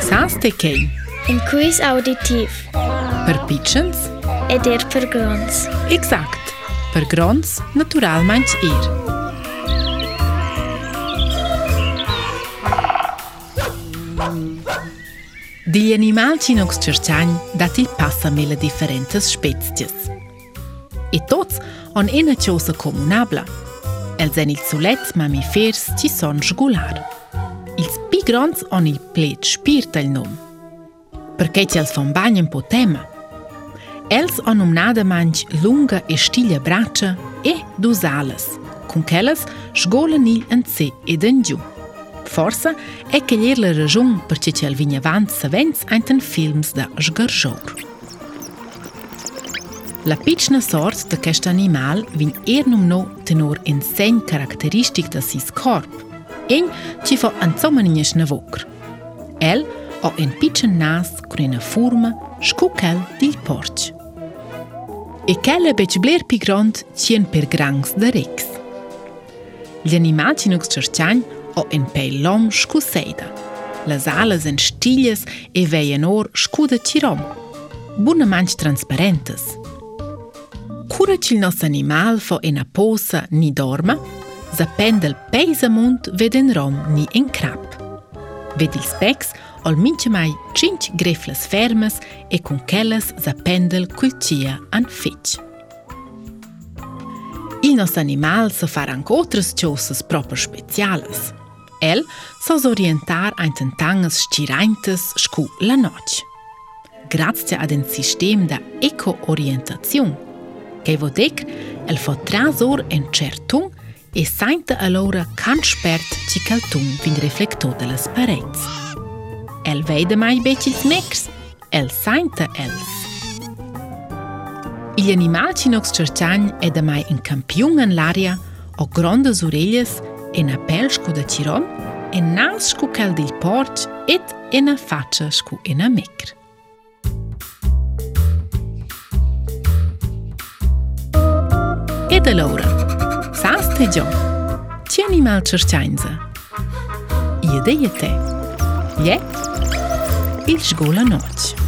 Sas te kei? Un quiz auditiv. Per pitchens? Ed er per grons. Exact. Per grons, naturalmeins er. Digli animal ci nox cerciagn dat il passa mele differentes spezies. E tots on ena cosa comunabla. Els en il sulets mammifers ci son sgular. Grons on il plet spirt il nom. Perché els fan bagn un po tema. Els on um nada manch lunga e stiglia braccia e dus alas, con quelles sgolan il en se ed en giù. Forsa è che gli la ragione perché c'è il vigna avanti savens einten films da sgargior. La piccina sort de quest animal vin ernum no tenor en segn caracteristic da sis corp. En ci fa anzomaninje schnavocr. El ha en piccin nas con una forma scucel dil porc. E quella bec bler pi grand cien per grangs de rex. Gli animal ci nux cerciagn o en pei lom scuseida. Las alas en stiglias e veien or scuda cirom. Buna manch transparentes. Cura il nos animal fo en a posa ni dorma, zapendel peisamunt ved en rom ni en crap. Ved il specs ol mince mai cinc greflas fermas e con quellas zapendel culcia an fetch. Il nos animal sa far anche otras ciosas proper specialas. El sa orientar ein tangas stiraintes scu la noc. Grazie ad un sistem da eco-orientazione, che vodec el fa trasor en certung e allora can spert ci caltung vin reflector de las parets. El veide mai becils mecs, el sainta els. Gli animal ci nox cerciagn è da mai in campiun en l'aria o grandes orelhas e na pel scu da cirom e nas scu cal dil porc et e na faccia scu e na mecr. Ed allora, të gjo. Qeni ma qërqajnëzë. Jede jete. Je, il shgola noqë.